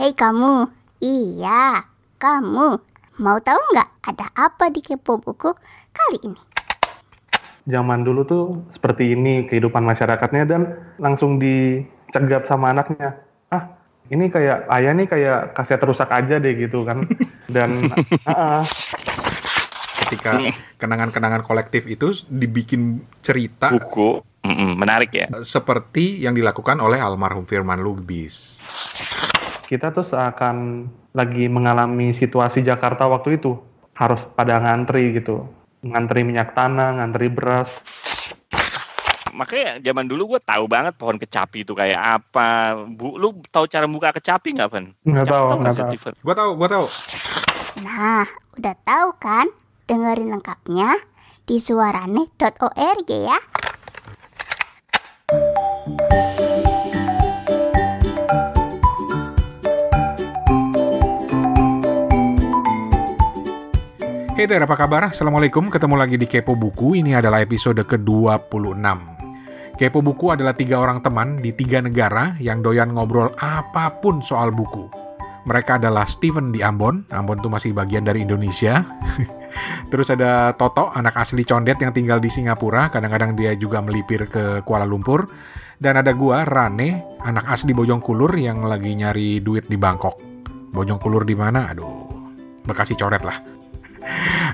Hei kamu, iya kamu. Mau tahu nggak ada apa di kepo buku kali ini? Zaman dulu tuh seperti ini kehidupan masyarakatnya dan langsung dicegat sama anaknya. Ah, ini kayak ayah nih kayak kaset rusak aja deh gitu kan. Dan uh, ketika kenangan-kenangan kolektif itu dibikin cerita Buku. Mm-mm, menarik ya. seperti yang dilakukan oleh almarhum Firman Lubis. Kita tuh seakan lagi mengalami situasi Jakarta waktu itu. Harus pada ngantri gitu. Ngantri minyak tanah, ngantri beras. Makanya zaman dulu gue tahu banget pohon kecapi itu kayak apa. Bu, lu tahu cara buka kecapi nggak, Van? Nggak tahu, nggak tahu. Gua tahu, gua tahu. Nah, udah tahu kan? Dengerin lengkapnya di suarane.org ya. Hey there, apa kabar? Assalamualaikum, ketemu lagi di Kepo Buku. Ini adalah episode ke-26. Kepo Buku adalah tiga orang teman di tiga negara yang doyan ngobrol apa pun soal buku. Mereka adalah Steven di Ambon, Ambon itu masih bagian dari Indonesia. Terus ada Toto, anak asli condet yang tinggal di Singapura, kadang-kadang dia juga melipir ke Kuala Lumpur. Dan ada gua, Rane, anak asli Bojongkulur yang lagi nyari duit di Bangkok. Bojongkulur di mana? Aduh, Bekasi coret lah.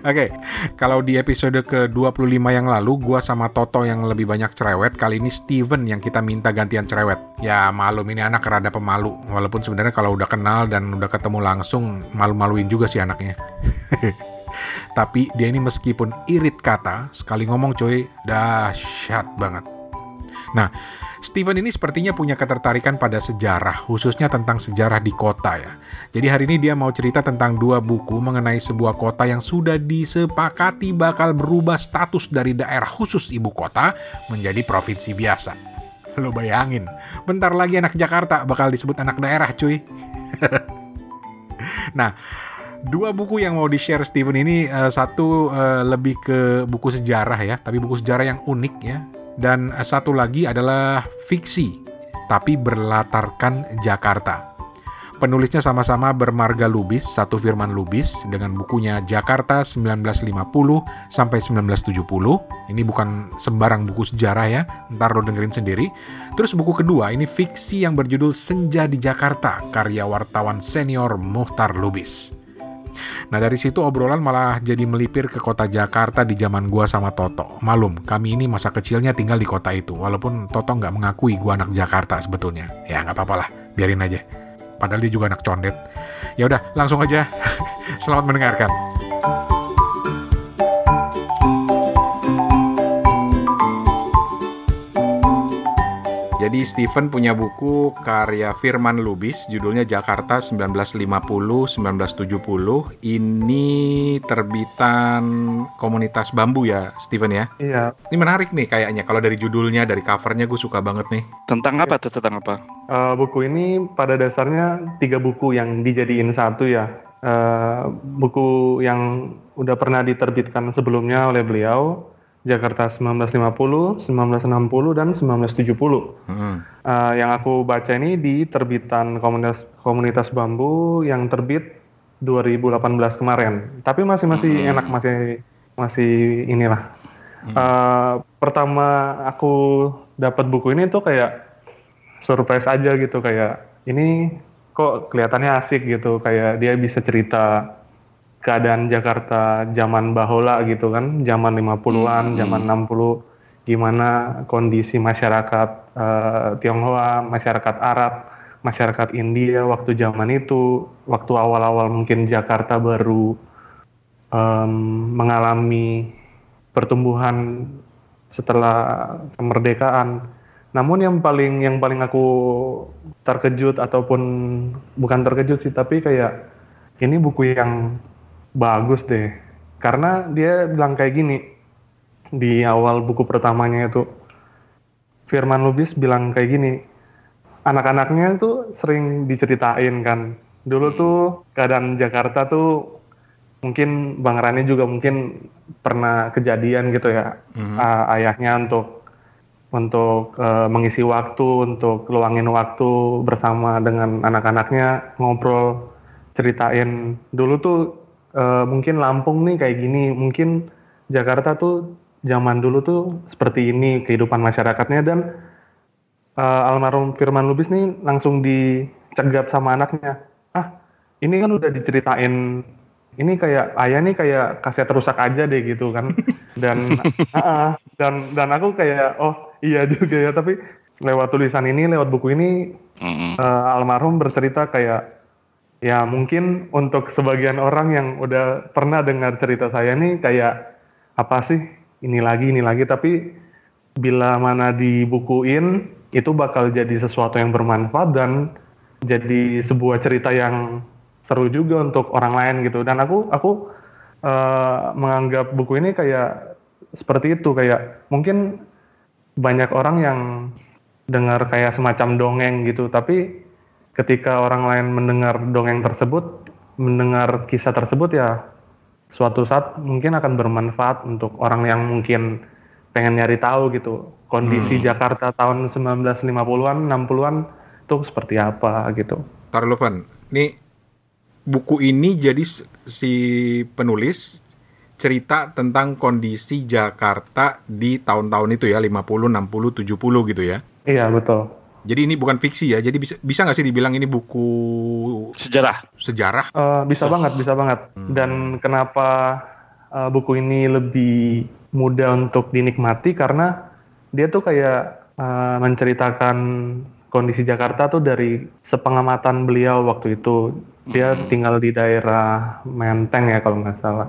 Oke, kalau di episode ke-25 yang lalu, gua sama Toto yang lebih banyak cerewet, kali ini Steven yang kita minta gantian cerewet. Ya malum ini anak rada pemalu, walaupun sebenarnya kalau udah kenal dan udah ketemu langsung, malu-maluin juga sih anaknya. Tapi dia ini meskipun irit kata, sekali ngomong coy, dahsyat banget. Nah, Steven ini sepertinya punya ketertarikan pada sejarah, khususnya tentang sejarah di kota ya. Jadi hari ini dia mau cerita tentang dua buku mengenai sebuah kota yang sudah disepakati bakal berubah status dari daerah khusus ibu kota menjadi provinsi biasa. Lo bayangin, bentar lagi anak Jakarta bakal disebut anak daerah cuy. nah, dua buku yang mau di-share Steven ini eh, satu eh, lebih ke buku sejarah ya, tapi buku sejarah yang unik ya. Dan satu lagi adalah fiksi, tapi berlatarkan Jakarta. Penulisnya sama-sama bermarga Lubis, satu Firman Lubis dengan bukunya Jakarta 1950 sampai 1970. Ini bukan sembarang buku sejarah ya, ntar lo dengerin sendiri. Terus buku kedua ini fiksi yang berjudul Senja di Jakarta, karya wartawan senior Muhtar Lubis. Nah dari situ obrolan malah jadi melipir ke kota Jakarta di zaman gua sama Toto. Malum, kami ini masa kecilnya tinggal di kota itu, walaupun Toto nggak mengakui gua anak Jakarta sebetulnya. Ya nggak apa-apa lah, biarin aja. Padahal dia juga anak condet. Ya udah, langsung aja. Selamat mendengarkan. Jadi Steven punya buku karya Firman Lubis, judulnya Jakarta 1950-1970. Ini terbitan komunitas bambu ya, Steven ya. Iya, Ini menarik nih kayaknya. Kalau dari judulnya, dari covernya gue suka banget nih. Tentang apa tuh? Tentang apa? eh, buku ini pada dasarnya tiga buku yang dijadiin satu ya. Eh, buku yang udah pernah diterbitkan sebelumnya oleh beliau, Jakarta 1950, 1960, dan 1970. Hmm. Eh, yang aku baca ini di terbitan komunitas komunitas bambu yang terbit 2018 kemarin. Tapi masih masih enak masih masih inilah. Eh, pertama aku dapat buku ini tuh kayak surprise aja gitu kayak ini kok kelihatannya asik gitu kayak dia bisa cerita keadaan Jakarta zaman bahola gitu kan zaman 50-an zaman 60 gimana kondisi masyarakat eh, Tionghoa masyarakat Arab masyarakat India waktu zaman itu waktu awal-awal mungkin Jakarta baru em, mengalami pertumbuhan setelah kemerdekaan. Namun yang paling yang paling aku terkejut ataupun bukan terkejut sih tapi kayak ini buku yang bagus deh. Karena dia bilang kayak gini di awal buku pertamanya itu Firman Lubis bilang kayak gini. Anak-anaknya tuh sering diceritain kan. Dulu tuh keadaan Jakarta tuh mungkin Bang Rani juga mungkin pernah kejadian gitu ya. Mhm. Ah, ayahnya untuk untuk uh, mengisi waktu, untuk luangin waktu bersama dengan anak-anaknya, ngobrol, ceritain. Dulu tuh uh, mungkin Lampung nih kayak gini, mungkin Jakarta tuh zaman dulu tuh seperti ini kehidupan masyarakatnya dan uh, almarhum Firman Lubis nih langsung dicegat sama anaknya. Ah, ini kan udah diceritain ini kayak ayah nih kayak kaset rusak aja deh gitu kan dan uh, dan dan aku kayak oh iya juga ya tapi lewat tulisan ini lewat buku ini mm-hmm. uh, almarhum bercerita kayak ya mungkin untuk sebagian orang yang udah pernah dengar cerita saya nih kayak apa sih ini lagi ini lagi tapi bila mana dibukuin itu bakal jadi sesuatu yang bermanfaat dan jadi sebuah cerita yang seru juga untuk orang lain gitu. Dan aku aku uh, menganggap buku ini kayak seperti itu kayak mungkin banyak orang yang dengar kayak semacam dongeng gitu tapi ketika orang lain mendengar dongeng tersebut mendengar kisah tersebut ya suatu saat mungkin akan bermanfaat untuk orang yang mungkin pengen nyari tahu gitu kondisi hmm. Jakarta tahun 1950-an 60-an itu seperti apa gitu. Taruh Nih buku ini jadi si penulis cerita tentang kondisi Jakarta di tahun-tahun itu ya 50, 60, 70 gitu ya. Iya, betul. Jadi ini bukan fiksi ya. Jadi bisa bisa nggak sih dibilang ini buku sejarah? Sejarah? Uh, bisa so. banget, bisa banget. Hmm. Dan kenapa uh, buku ini lebih mudah untuk dinikmati karena dia tuh kayak uh, menceritakan kondisi Jakarta tuh dari sepengamatan beliau waktu itu dia hmm. tinggal di daerah Menteng ya kalau nggak salah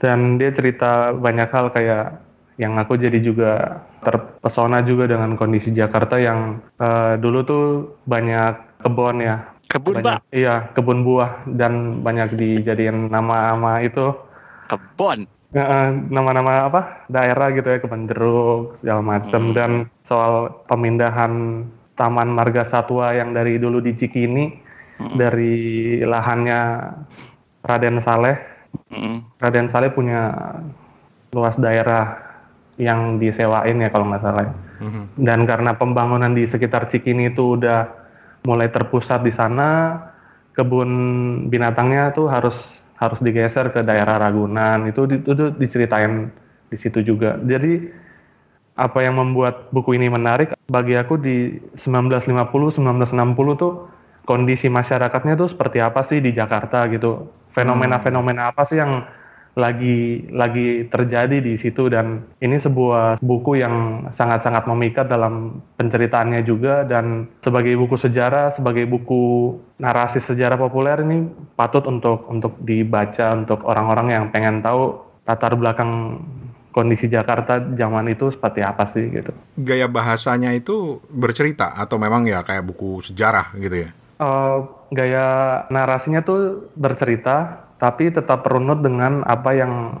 dan dia cerita banyak hal kayak yang aku jadi juga terpesona juga dengan kondisi Jakarta yang uh, dulu tuh banyak kebun ya kebun banyak, pak iya kebun buah dan banyak dijadiin nama-nama itu kebun nama-nama apa daerah gitu ya kebun jeruk segala macam hmm. dan soal pemindahan Taman Marga Satwa yang dari dulu di Cikini hmm. dari lahannya Raden Saleh. Hmm. Raden Saleh punya luas daerah yang disewain ya kalau nggak salah. Hmm. Dan karena pembangunan di sekitar Cikini itu udah mulai terpusat di sana, kebun binatangnya tuh harus harus digeser ke daerah Ragunan. Itu itu, itu diceritain di situ juga. Jadi apa yang membuat buku ini menarik bagi aku di 1950 1960 tuh kondisi masyarakatnya tuh seperti apa sih di Jakarta gitu fenomena-fenomena apa sih yang lagi lagi terjadi di situ dan ini sebuah buku yang sangat-sangat memikat dalam penceritaannya juga dan sebagai buku sejarah sebagai buku narasi sejarah populer ini patut untuk untuk dibaca untuk orang-orang yang pengen tahu latar belakang kondisi Jakarta zaman itu seperti apa sih gitu. Gaya bahasanya itu bercerita atau memang ya kayak buku sejarah gitu ya? Uh, gaya narasinya tuh bercerita tapi tetap runut dengan apa yang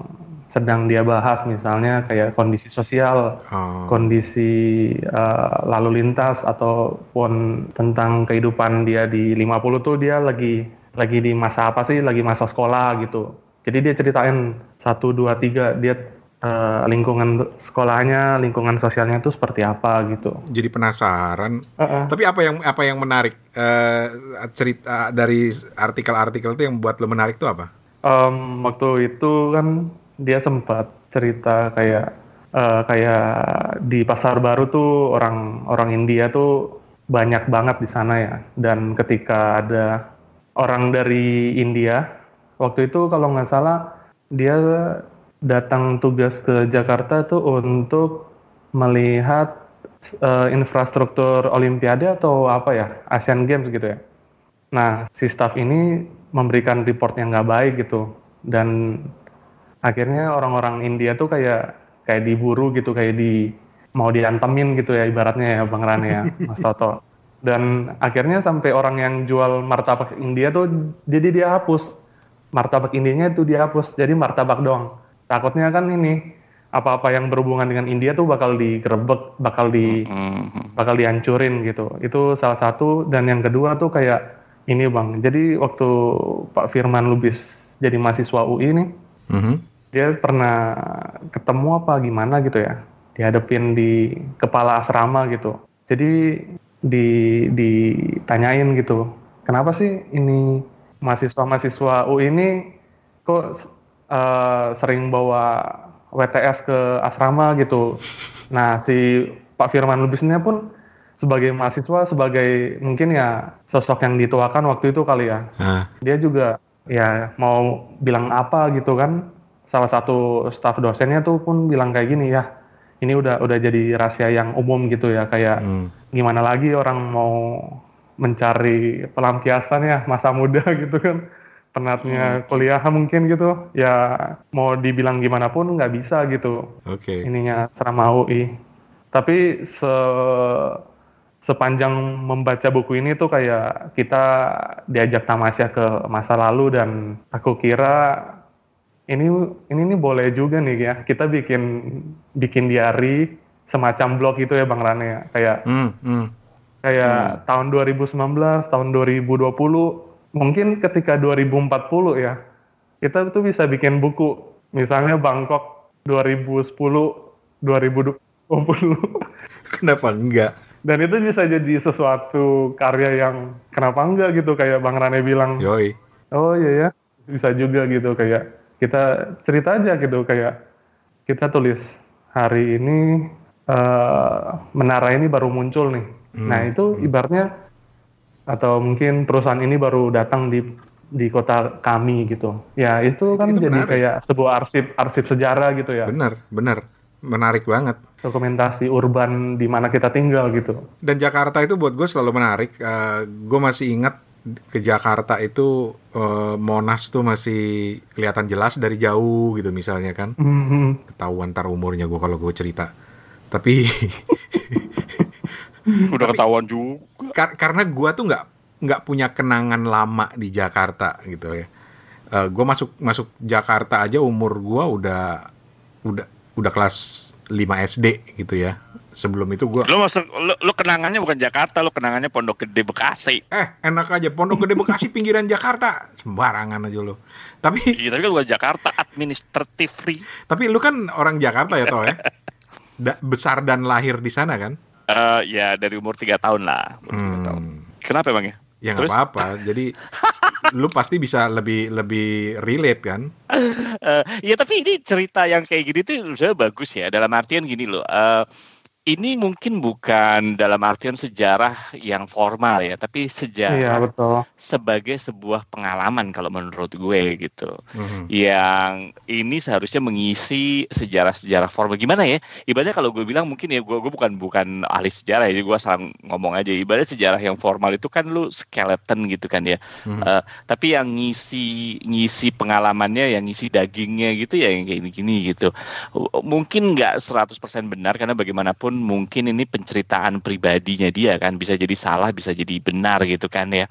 sedang dia bahas misalnya kayak kondisi sosial, oh. kondisi uh, lalu lintas ataupun tentang kehidupan dia di 50 tuh dia lagi lagi di masa apa sih? Lagi masa sekolah gitu. Jadi dia ceritain satu dua tiga dia uh, lingkungan sekolahnya, lingkungan sosialnya itu seperti apa gitu. Jadi penasaran. Uh -uh. Tapi apa yang apa yang menarik uh, cerita dari artikel-artikel itu yang buat lo menarik itu apa? Um, waktu itu kan dia sempat cerita kayak uh, kayak di pasar baru tuh orang orang India tuh banyak banget di sana ya. Dan ketika ada orang dari India waktu itu kalau nggak salah dia datang tugas ke Jakarta tuh untuk melihat uh, infrastruktur Olimpiade atau apa ya Asian Games gitu ya. Nah si staff ini memberikan report yang nggak baik gitu dan akhirnya orang-orang India tuh kayak kayak diburu gitu kayak di mau diantemin gitu ya ibaratnya ya Bang Rane ya Mas Toto. Dan akhirnya sampai orang yang jual martabak India tuh jadi dia hapus martabak Indianya itu dia hapus jadi martabak doang takutnya kan ini apa-apa yang berhubungan dengan India tuh bakal digerebek, bakal di mm-hmm. bakal dihancurin gitu. Itu salah satu dan yang kedua tuh kayak ini Bang. Jadi waktu Pak Firman Lubis jadi mahasiswa UI ini, mm-hmm. dia pernah ketemu apa gimana gitu ya. Dia dihadepin di kepala asrama gitu. Jadi di ditanyain gitu, kenapa sih ini mahasiswa-mahasiswa U ini kok uh, sering bawa WTS ke asrama gitu. Nah si Pak Firman Lubisnya pun sebagai mahasiswa, sebagai mungkin ya sosok yang dituakan waktu itu kali ya. Ah. Dia juga ya mau bilang apa gitu kan. Salah satu staf dosennya tuh pun bilang kayak gini ya. Ini udah udah jadi rahasia yang umum gitu ya kayak Hmm. gimana lagi orang mau mencari pelampiasan ya masa muda gitu kan penatnya kuliah mungkin gitu. Ya mau dibilang gimana pun nggak bisa gitu. Oke. ininya serama UI tapi se sepanjang membaca buku ini tuh kayak kita diajak tamasya ke masa lalu dan aku kira ini ini nih boleh juga nih ya. Kita bikin bikin diary semacam blog gitu ya Bang Rane ya. Kayak Hmm, hmm. kayak tahun 2019, tahun 2020, mungkin ketika 2040 ya, kita tuh bisa bikin buku, misalnya Bangkok 2010, 2020, Kenapa enggak? dan itu bisa jadi sesuatu karya yang kenapa enggak gitu, kayak Bang Rane bilang, Yoi. oh iya ya, bisa juga gitu, kayak kita cerita aja gitu, kayak kita tulis hari ini eh, menara ini baru muncul nih. Nah itu ibaratnya atau mungkin perusahaan ini baru datang di di kota kami gitu. Ya itu kan Itu jadi menarik. kayak sebuah arsip arsip sejarah gitu ya. Bener, bener. Menarik banget. Dokumentasi urban di mana kita tinggal gitu. Dan Jakarta itu buat gue selalu menarik. gue masih ingat ke Jakarta itu eh, Monas tuh masih kelihatan jelas dari jauh gitu misalnya kan. Mhm. Ketahuan ntar umurnya gue kalau gue cerita. Tapi Udah ketahuan juga. Kar- karena gua tuh nggak nggak punya kenangan lama di Jakarta gitu ya. Eh gue masuk masuk Jakarta aja umur gua udah udah udah kelas 5 SD gitu ya. Sebelum itu gua Lo masuk, lo, lo kenangannya bukan Jakarta, lo kenangannya Pondok Gede Bekasi. eh enak aja Pondok Gede Bekasi pinggiran Jakarta. Sembarangan aja lo. Tapi Iya, tapi kan bukan Jakarta, administratif free. tapi lu kan orang Jakarta ya toh ya. Da- besar dan lahir di sana kan? Eh, ya dari umur tiga tahun lah. Umur tiga tahun. Hmm. Kenapa emang ya? Ya nggak apa-apa. Jadi lu pasti bisa lebih lebih relate kan? Eh, ya tapi ini cerita yang kayak gini tuh sebenarnya bagus ya. Dalam artian gini loh. eh, ini mungkin bukan dalam artian sejarah yang formal ya, tapi Iya sejarah betul. sebagai sebuah pengalaman kalau menurut gue gitu. Mhm. Yang ini seharusnya mengisi sejarah-sejarah formal. Gimana ya? Ibaratnya kalau gue bilang mungkin ya gue gue bukan bukan ahli sejarah ya, jadi gue salah ngomong aja. Ibaratnya sejarah yang formal itu kan lu skeleton gitu kan ya. Mhm. Eh, tapi yang ngisi ngisi pengalamannya, yang ngisi dagingnya gitu ya yang kayak gini-gini gitu. Mungkin nggak 100% benar karena bagaimanapun mungkin ini penceritaan pribadinya dia kan bisa jadi salah, bisa jadi benar gitu kan ya.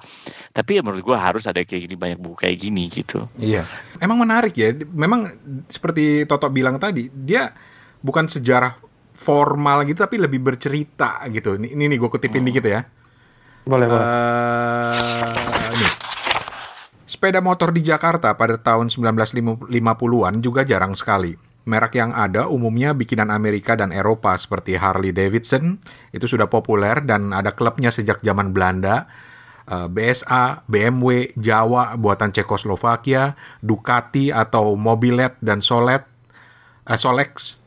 Tapi ya menurut gua harus ada kayak gini banyak buku kayak gini gitu. Iya, emang menarik ya. Memang seperti Toto bilang tadi, dia bukan sejarah formal gitu, tapi lebih bercerita gitu. Ini, ini nih gue kutipin dikit ya. Boleh boleh. Eh, nih. Sepeda motor di Jakarta pada tahun 1950-an juga jarang sekali. Merek yang ada umumnya bikinan Amerika dan Eropa seperti Harley Davidson itu sudah populer dan ada klubnya sejak zaman Belanda. Eh, BSA, BMW, Jawa buatan Cekoslovakia, Ducati atau Mobilet dan Solet, eh, Solex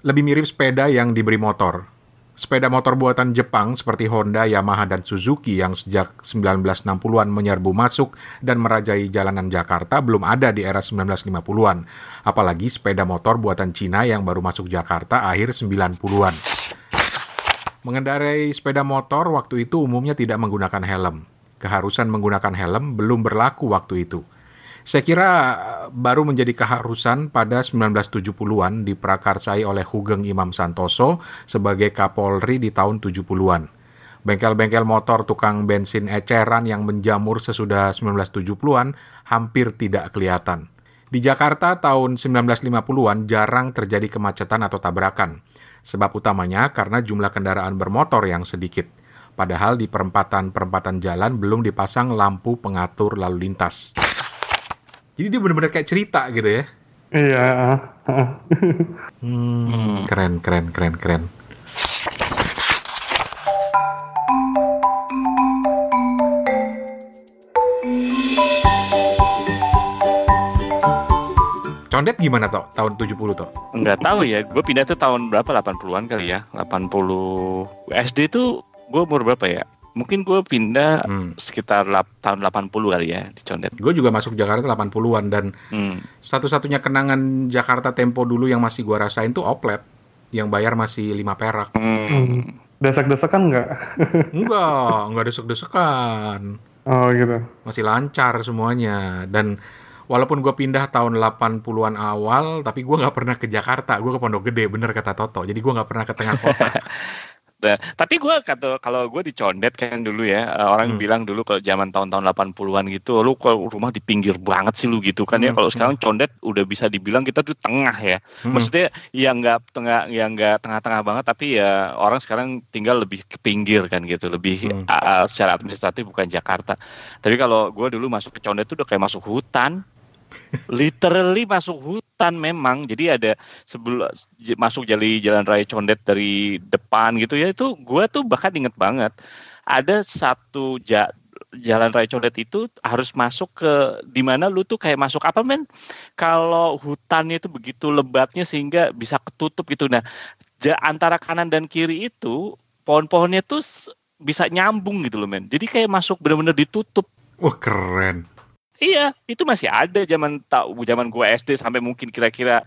lebih mirip sepeda yang diberi motor. Sepeda motor buatan Jepang seperti Honda, Yamaha, dan Suzuki yang sejak 1960-an menyerbu masuk dan merajai jalanan Jakarta belum ada di era 1950-an. Apalagi sepeda motor buatan Cina yang baru masuk Jakarta akhir 90-an. Mengendarai sepeda motor waktu itu umumnya tidak menggunakan helm. Keharusan menggunakan helm belum berlaku waktu itu. Saya kira eh, baru menjadi keharusan pada 1970-an diprakarsai oleh Hugeng Imam Santoso sebagai Kapolri di tahun 70-an. Bengkel-bengkel motor tukang bensin eceran yang menjamur sesudah 1970-an hampir tidak kelihatan. Di Jakarta tahun 1950-an jarang terjadi kemacetan atau tabrakan. Sebab utamanya karena jumlah kendaraan bermotor yang sedikit. Padahal di perempatan-perempatan jalan belum dipasang lampu pengatur lalu lintas. Jadi dia benar-benar kayak cerita gitu ya. Iya. Hmm, keren, keren, keren, keren. Condet gimana toh tahun 70 toh? Nggak tahu ya, gue pindah tuh tahun berapa? 80-an kali ya. 80 SD tuh gue umur berapa ya? Mungkin gue pindah Hmm. sekitar lap- tahun 80 kali ya di Condet. Gue juga masuk Jakarta 80-an dan Hmm. satu-satunya kenangan Jakarta Tempo dulu yang masih gua rasain tuh oplet yang bayar masih 5 perak. Hmm. Hmm. Desek-desekan nggak? Enggak, enggak desek-desekan. Oh gitu. Masih lancar semuanya dan walaupun gue pindah tahun 80-an awal tapi gue nggak pernah ke Jakarta, gue ke Pondok Gede bener kata Toto. Jadi gue nggak pernah ke tengah kota. Nah, tapi gue kata kalau gue di Condet kan dulu ya eh, orang Hmm. bilang dulu kalau zaman tahun-tahun 80-an gitu lu kalau rumah di pinggir banget sih lu gitu kan ya Hmm, kalau sekarang Condet udah bisa dibilang kita tuh tengah ya Hmm. maksudnya yang nggak tengah yang nggak tengah-tengah banget tapi ya orang sekarang tinggal lebih ke pinggir kan gitu lebih Hmm. uh, secara administratif bukan Jakarta tapi kalau gue dulu masuk ke Condet tuh udah kayak masuk hutan literally masuk hutan memang. Jadi ada sebelum masuk jali jalan raya Condet dari depan gitu ya. Itu gue tuh bahkan inget banget. Ada satu ja- jalan raya Condet itu harus masuk ke di mana lu tuh kayak masuk apa men? Kalau hutannya itu begitu lebatnya sehingga bisa ketutup gitu. Nah ja- antara kanan dan kiri itu pohon-pohonnya tuh bisa nyambung gitu loh men. Jadi kayak masuk benar-benar ditutup. Wah keren. Iya, itu masih ada zaman tahu zaman gua SD sampai mungkin kira-kira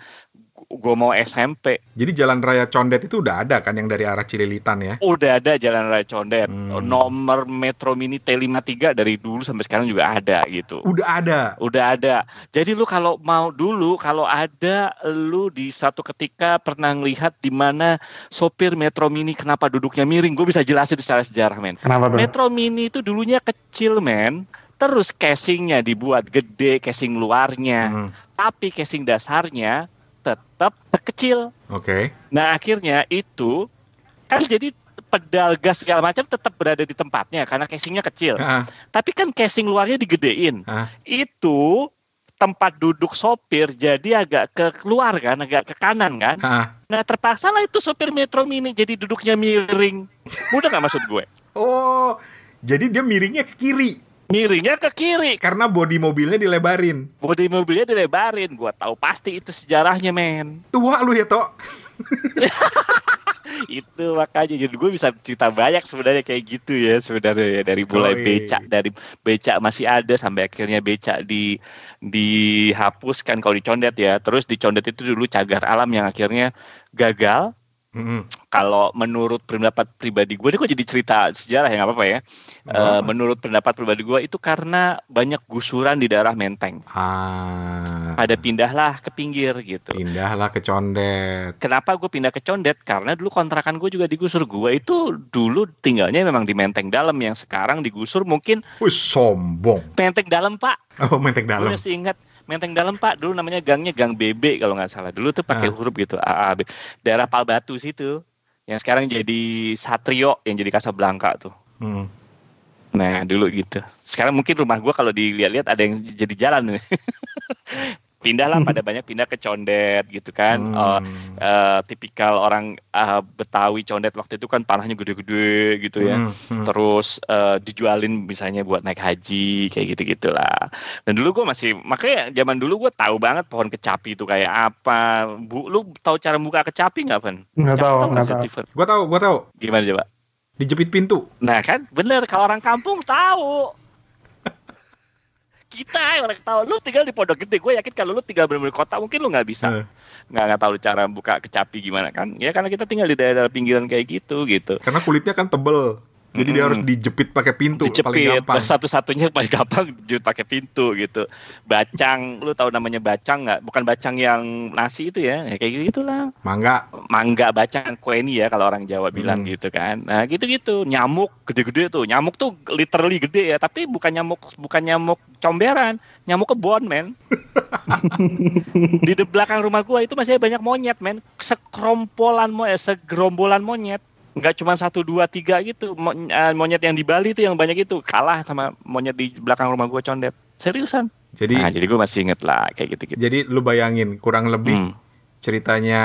gua mau SMP. Jadi jalan raya Condet itu udah ada kan yang dari arah Cililitan ya? Udah ada Jalan Raya Condet. Hmm. Nomor Metro Mini T53 dari dulu sampai sekarang juga ada gitu. Udah ada. Udah ada. Jadi lu kalau mau dulu kalau ada lu di satu ketika pernah ngelihat di mana sopir Metro Mini kenapa duduknya miring, gue bisa jelasin secara sejarah men. Kenapa tuh? Metro Mini itu dulunya kecil men. Terus casingnya dibuat gede, casing luarnya. Hmm, tapi casing dasarnya tetap terkecil. Oke. Nah akhirnya itu kan jadi pedal gas segala macam tetap berada di tempatnya karena casingnya kecil. Ah, Tapi kan casing luarnya digedein. ah. Itu tempat duduk sopir jadi agak ke keluar kan, agak ke kanan kan. ah. Nah terpaksa lah itu sopir Metro Mini jadi duduknya miring. Mudah nggak maksud gue? Oh, jadi dia miringnya ke kiri Miringnya ke kiri. karena bodi mobilnya dilebarin. Bodi mobilnya dilebarin. Gua tahu pasti itu sejarahnya men. Tua lu ya, Tok. itu makanya jadi gue bisa cerita banyak sebenarnya kayak gitu ya sebenarnya ya dari mulai becak dari becak masih ada sampai akhirnya becak di dihapuskan kalau dicondet ya terus dicondet itu dulu cagar alam yang akhirnya gagal Mm-mm. kalau menurut pendapat pribadi gue ini kok jadi cerita sejarah ya nggak apa-apa ya Eh, apa-apa. menurut pendapat pribadi gue itu karena banyak gusuran di daerah Menteng Ah. ada pindahlah ke pinggir gitu Pindahlah ke Condet. Kenapa gue pindah ke Condet? Karena dulu kontrakan gue juga digusur. Gue itu dulu tinggalnya memang di Menteng Dalam yang sekarang digusur mungkin Wih, sombong. Menteng Dalam Pak. Oh, menteng Gue dalam. masih ingat Menteng Dalam Pak. Dulu namanya gangnya Gang BB kalau nggak salah. Dulu tuh pakai Ah. huruf gitu A A B. Daerah Palbatu situ. Yang sekarang jadi Satrio yang jadi Kasablanka tuh. Hmm. Nah dulu gitu. Sekarang mungkin rumah gue kalau dilihat-lihat ada yang jadi jalan. Pindahlah pada banyak pindah ke Condet gitu kan. Hmm. eh, tipikal orang eh, Betawi condet waktu itu kan tanahnya gede-gede gitu ya. Hmm, hmm. Terus eh, dijualin misalnya buat naik haji kayak gitu gitulah. Dan dulu gue masih makanya zaman dulu gue tahu banget pohon kecapi itu kayak apa. Bu, lu tahu cara buka kecapi nggak, Van? Nggak tahu, nggak tahu. Gua tahu, gua tahu. Gimana coba? Dijepit pintu. Nah kan bener kalau orang kampung tahu. Kita orang tahu. Lu tinggal di Pondok Gede. Gue yakin kalau lu tinggal bener-bener di kota mungkin lu nggak bisa Eh. nggak nggak tahu cara buka kecapi gimana kan ya karena kita tinggal di daerah pinggiran kayak gitu gitu Karena kulitnya kan tebel. Jadi dia Mm-mm. harus dijepit pakai pintu paling dicepit gampang. satu-satunya paling gampang jut pakai pintu gitu. Bacang lu tahu namanya bacang nggak? Bukan bacang yang nasi itu ya, ya kayak gitu gitulah. Mangga. mangga bacang kue ini ya kalau orang Jawa bilang Hmm. gitu kan. Nah gitu-gitu. Nyamuk gede-gede tuh. Nyamuk tuh literally gede ya tapi bukan nyamuk bukan nyamuk comberan. Nyamuk kebon men. Di belakang rumah gua itu masih banyak monyet men. Sekrompolan monyet segerombolan monyet nggak cuma satu dua tiga gitu eh, monyet yang di Bali itu yang banyak itu kalah sama monyet di belakang rumah gua condet seriusan Jadi Nah, jadi gue masih inget lah kayak gitu-gitu. jadi lu bayangin kurang lebih Hmm. ceritanya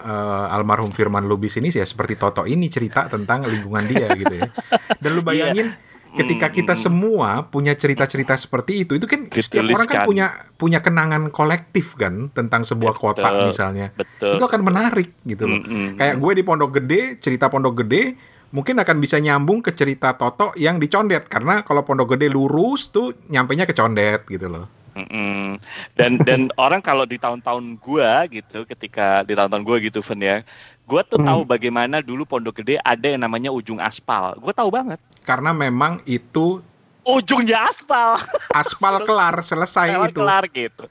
eh, almarhum Firman Lubis ini ya seperti Toto ini cerita tentang lingkungan dia gitu ya. Dan lu bayangin ketika Hmm, kita hmm, semua punya cerita-cerita seperti itu, itu kan setiap orang kan punya punya kenangan kolektif kan tentang sebuah Betul. kota misalnya. Betul. Itu akan menarik gitu loh. Mm-mm. Kayak gue di Pondok Gede, cerita Pondok Gede mungkin akan bisa nyambung ke cerita Toto yang di Condet karena kalau Pondok Gede lurus tuh nyampenya ke Condet gitu loh. Mm-mm. Dan dan orang kalau di tahun-tahun gua gitu, ketika di tahun-tahun gua gitu, Fen ya, gua tuh Hmm. tahu bagaimana dulu Pondok Gede ada yang namanya ujung aspal. Gua tahu banget. Karena memang itu Ujungnya aspal. aspal kelar selesai itu. kelar gitu.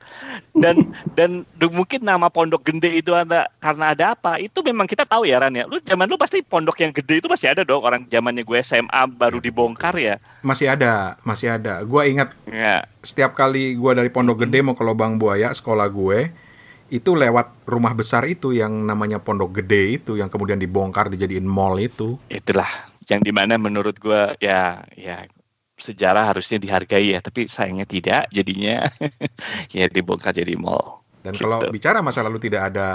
Dan dan mungkin nama Pondok Gede itu ada karena ada apa? Itu memang kita tahu ya Ran ya. Lu zaman lu pasti pondok yang gede itu masih ada dong orang zamannya gue SMA baru dibongkar ya. Masih ada, masih ada. Gua ingat Ya. setiap kali gua dari Pondok Gede mau ke Lobang Buaya sekolah gue itu lewat rumah besar itu yang namanya Pondok Gede itu yang kemudian dibongkar dijadiin mall itu. itulah yang di mana menurut gua ya ya sejarah harusnya dihargai ya tapi sayangnya tidak jadinya ya dibongkar jadi mall Dan Gitu. kalau bicara masa lalu tidak ada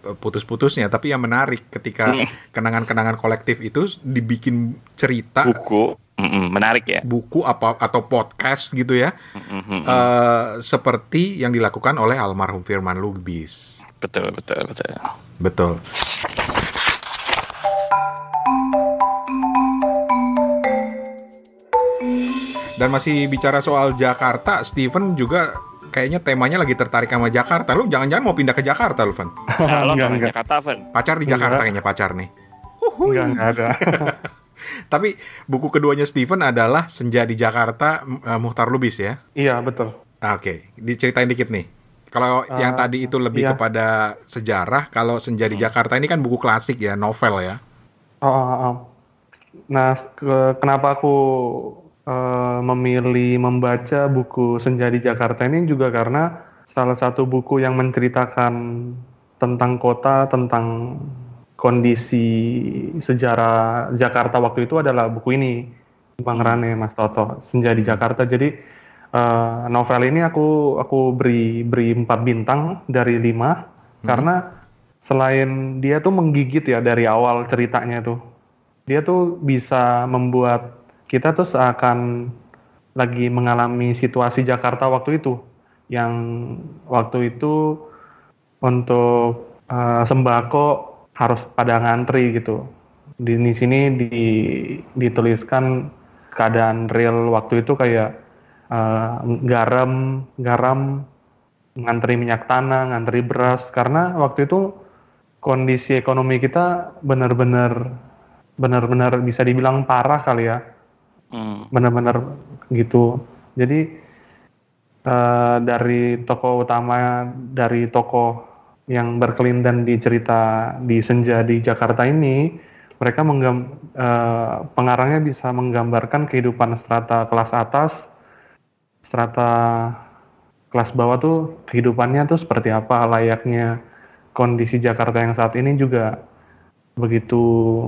eh, putus-putusnya, tapi yang menarik ketika Hmm. kenangan-kenangan kolektif itu dibikin cerita buku Mm-mm, menarik ya buku apa atau podcast gitu ya, eh, seperti yang dilakukan oleh almarhum Firman Lubis. betul betul betul Betul. Dan masih bicara soal Jakarta, Steven juga kayaknya temanya lagi tertarik sama Jakarta. Lu jangan-jangan mau pindah ke Jakarta, lu, Van? kalau enggak. Jakarta Van Pacar di Jakarta Enggak. kayaknya pacar nih. Enggak, enggak ada. Tapi buku keduanya Steven adalah Senja di Jakarta eh, Muhtar Lubis ya. iya, betul. Ah, Oke, diceritain dikit nih. Kalau yang Eh, tadi itu lebih iya. kepada sejarah, kalau Senja di Jakarta ini kan buku klasik ya, novel ya. Oh, oh, oh. Nah, ke- kenapa aku eh, memilih membaca buku Senja di Jakarta ini juga karena salah satu buku yang menceritakan tentang kota, tentang kondisi sejarah Jakarta waktu itu adalah buku ini, Bang Rane, Mas Toto, Senja di Jakarta. Jadi eh, novel ini aku aku beri beri empat bintang dari lima karena selain dia tuh menggigit ya dari awal ceritanya tuh. Dia tuh bisa membuat kita tuh seakan lagi mengalami situasi Jakarta waktu itu. Yang waktu itu untuk eh, sembako harus pada ngantri gitu. Di, di sini di, dituliskan keadaan real waktu itu kayak eh, garam garam ngantri minyak tanah ngantri beras. Karena waktu itu kondisi ekonomi kita benar-benar benar-benar bisa dibilang parah kali ya. Hmm. benar-benar gitu. Jadi eh, dari tokoh utama dari tokoh yang berkelindan di cerita di senja di Jakarta ini mereka menggam, eh, pengarangnya bisa menggambarkan kehidupan strata kelas atas strata kelas bawah tuh kehidupannya tuh seperti apa layaknya kondisi Jakarta yang saat ini juga begitu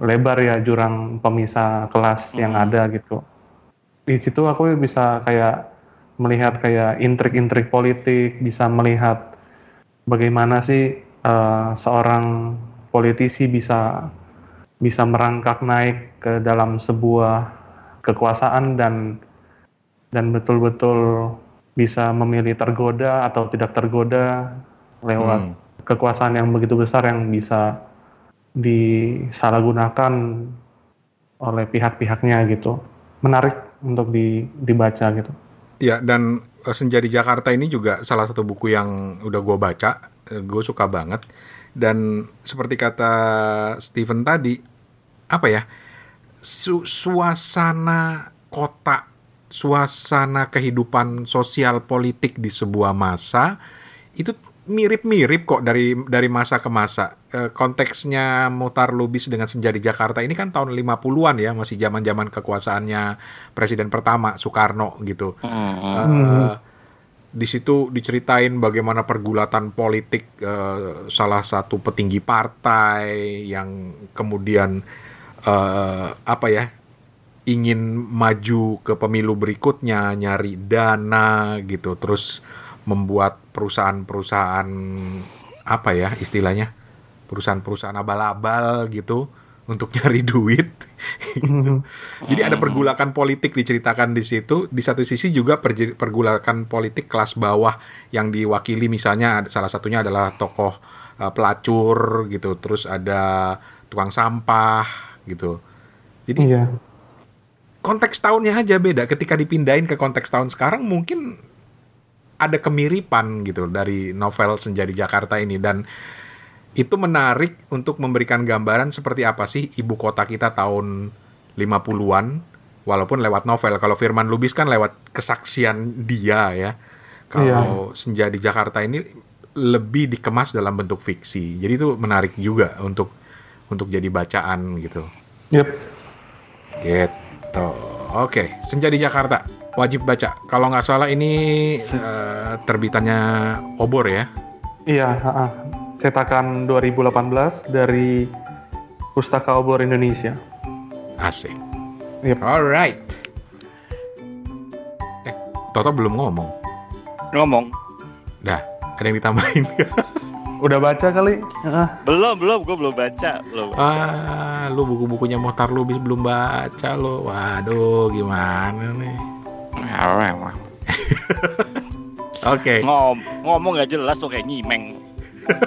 lebar ya jurang pemisah kelas yang Hmm. ada gitu. Di situ aku bisa kayak melihat kayak intrik-intrik politik, bisa melihat bagaimana sih eh, seorang politisi bisa bisa merangkak naik ke dalam sebuah kekuasaan dan dan betul-betul bisa memilih tergoda atau tidak tergoda lewat Hmm. kekuasaan yang begitu besar yang bisa disalahgunakan oleh pihak-pihaknya gitu. Menarik untuk di, dibaca gitu. Ya, dan Senja di Jakarta ini juga salah satu buku yang udah gue baca, gue suka banget. Dan seperti kata Steven tadi, apa ya, su- suasana kota, suasana kehidupan sosial politik di sebuah masa itu mirip-mirip kok dari dari masa ke masa. Eh, konteksnya Mutar Lubis dengan Senja di Jakarta ini kan tahun 50-an ya, masih zaman-zaman kekuasaannya presiden pertama Soekarno gitu. Hmm. Eh, di situ diceritain bagaimana pergulatan politik eh, salah satu petinggi partai yang kemudian eh, apa ya ingin maju ke pemilu berikutnya, nyari dana gitu, terus membuat perusahaan-perusahaan apa ya istilahnya? Perusahaan-perusahaan abal-abal gitu untuk nyari duit. gitu. Jadi ada pergulakan politik diceritakan di situ. Di satu sisi juga pergulakan politik kelas bawah yang diwakili misalnya salah satunya adalah tokoh uh, pelacur gitu, terus ada tukang sampah gitu. Jadi Iya. konteks tahunnya aja beda. Ketika dipindahin ke konteks tahun sekarang mungkin ada kemiripan gitu dari novel Senja di Jakarta ini dan itu menarik untuk memberikan gambaran seperti apa sih ibu kota kita tahun 50-an walaupun lewat novel. Kalau Firman Lubis kan lewat kesaksian dia ya. Kalau Senja di Jakarta ini lebih dikemas dalam bentuk fiksi. Jadi itu menarik juga untuk untuk jadi bacaan gitu. Yep. Gitu. Oke, Senja di Jakarta wajib baca. Kalau nggak salah ini eh, terbitannya Obor ya. Iya, ha-ha. cetakan 2018 dari Pustaka Obor Indonesia. Asik. Yep. Alright. Eh, Toto belum ngomong. Ngomong. Dah, ada yang ditambahin. Udah baca kali? Belum, belum, gue belum baca, belum. baca. ah, lu buku-bukunya Mohtar Lubis belum baca lo. Waduh, gimana nih? Oke. Ngom, ngomong gak jelas tuh kayak nyimeng.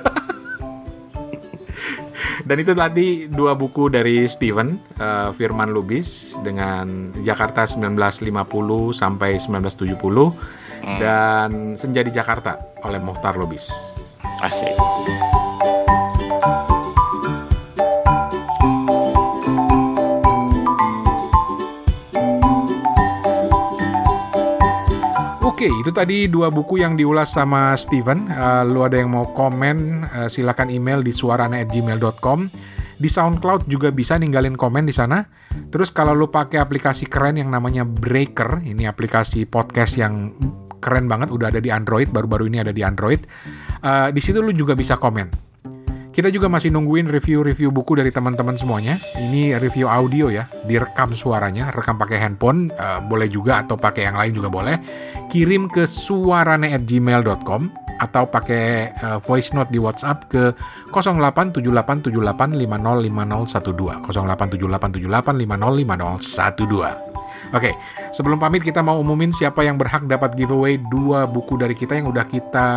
Dan itu tadi dua buku dari Steven eh, Firman Lubis dengan Jakarta 1950 sampai 1970 Hmm, dan Senja di Jakarta oleh Mohtar Lubis. Asik. Oke, itu tadi dua buku yang diulas sama Steven. Eh, lu ada yang mau komen, eh, silakan email di suarana@gmail.com. Di SoundCloud juga bisa ninggalin komen di sana. Terus kalau lu pakai aplikasi keren yang namanya Breaker, ini aplikasi podcast yang keren banget, udah ada di Android, baru-baru ini ada di Android. Eh, di situ lu juga bisa komen. Kita juga masih nungguin review-review buku dari teman-teman semuanya. Ini review audio ya, direkam suaranya, rekam pakai handphone, eh, boleh juga atau pakai yang lain juga boleh. Kirim ke suarane@gmail.com atau pakai eh, voice note di WhatsApp ke 087878505012 087878505012. Oke, sebelum pamit kita mau umumin siapa yang berhak dapat giveaway dua buku dari kita yang udah kita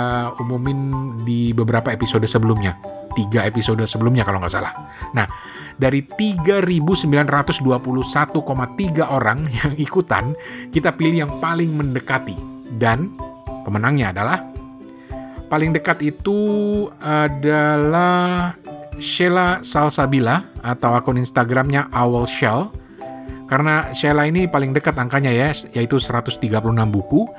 umumin di beberapa episode sebelumnya. Tiga episode sebelumnya kalau nggak salah. Nah, dari 3.921,3 orang yang ikutan, kita pilih yang paling mendekati. Dan pemenangnya adalah paling dekat itu adalah Sheila Salsabila atau akun Instagramnya Owl Shell. Karena Sheila ini paling dekat angkanya ya, yaitu 136 buku.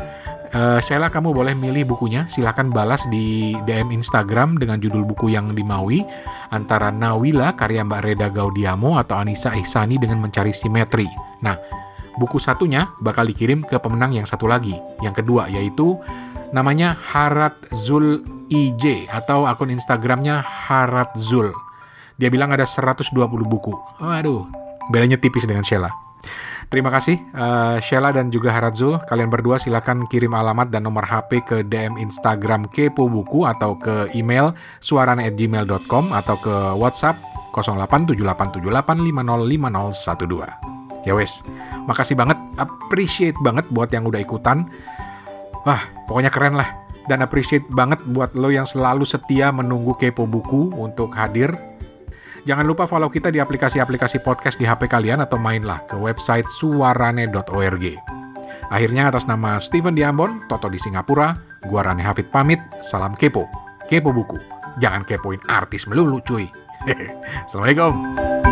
Eh, Sheila kamu boleh milih bukunya, silahkan balas di DM Instagram dengan judul buku yang dimaui antara Nawila karya Mbak Reda Gaudiamo atau Anissa Ihsani dengan mencari simetri. Nah, buku satunya bakal dikirim ke pemenang yang satu lagi, yang kedua yaitu namanya Harat Zul IJ atau akun Instagramnya Harat Zul. Dia bilang ada 120 buku. Waduh, bedanya tipis dengan Sheila. Terima kasih eh, Sheila dan juga Haratzul. Kalian berdua silakan kirim alamat dan nomor HP ke DM Instagram Kepo Buku atau ke email suarana@gmail.com atau ke WhatsApp 087878505012. Ya wes, makasih banget, appreciate banget buat yang udah ikutan. Wah, pokoknya keren lah. Dan appreciate banget buat lo yang selalu setia menunggu Kepo Buku untuk hadir Jangan lupa follow kita di aplikasi-aplikasi podcast di HP kalian atau mainlah ke website suarane.org. Akhirnya atas nama Steven di Ambon, Toto di Singapura, gua Rane Hafid pamit, salam kepo. Kepo buku. Jangan kepoin artis melulu cuy. Assalamualaikum.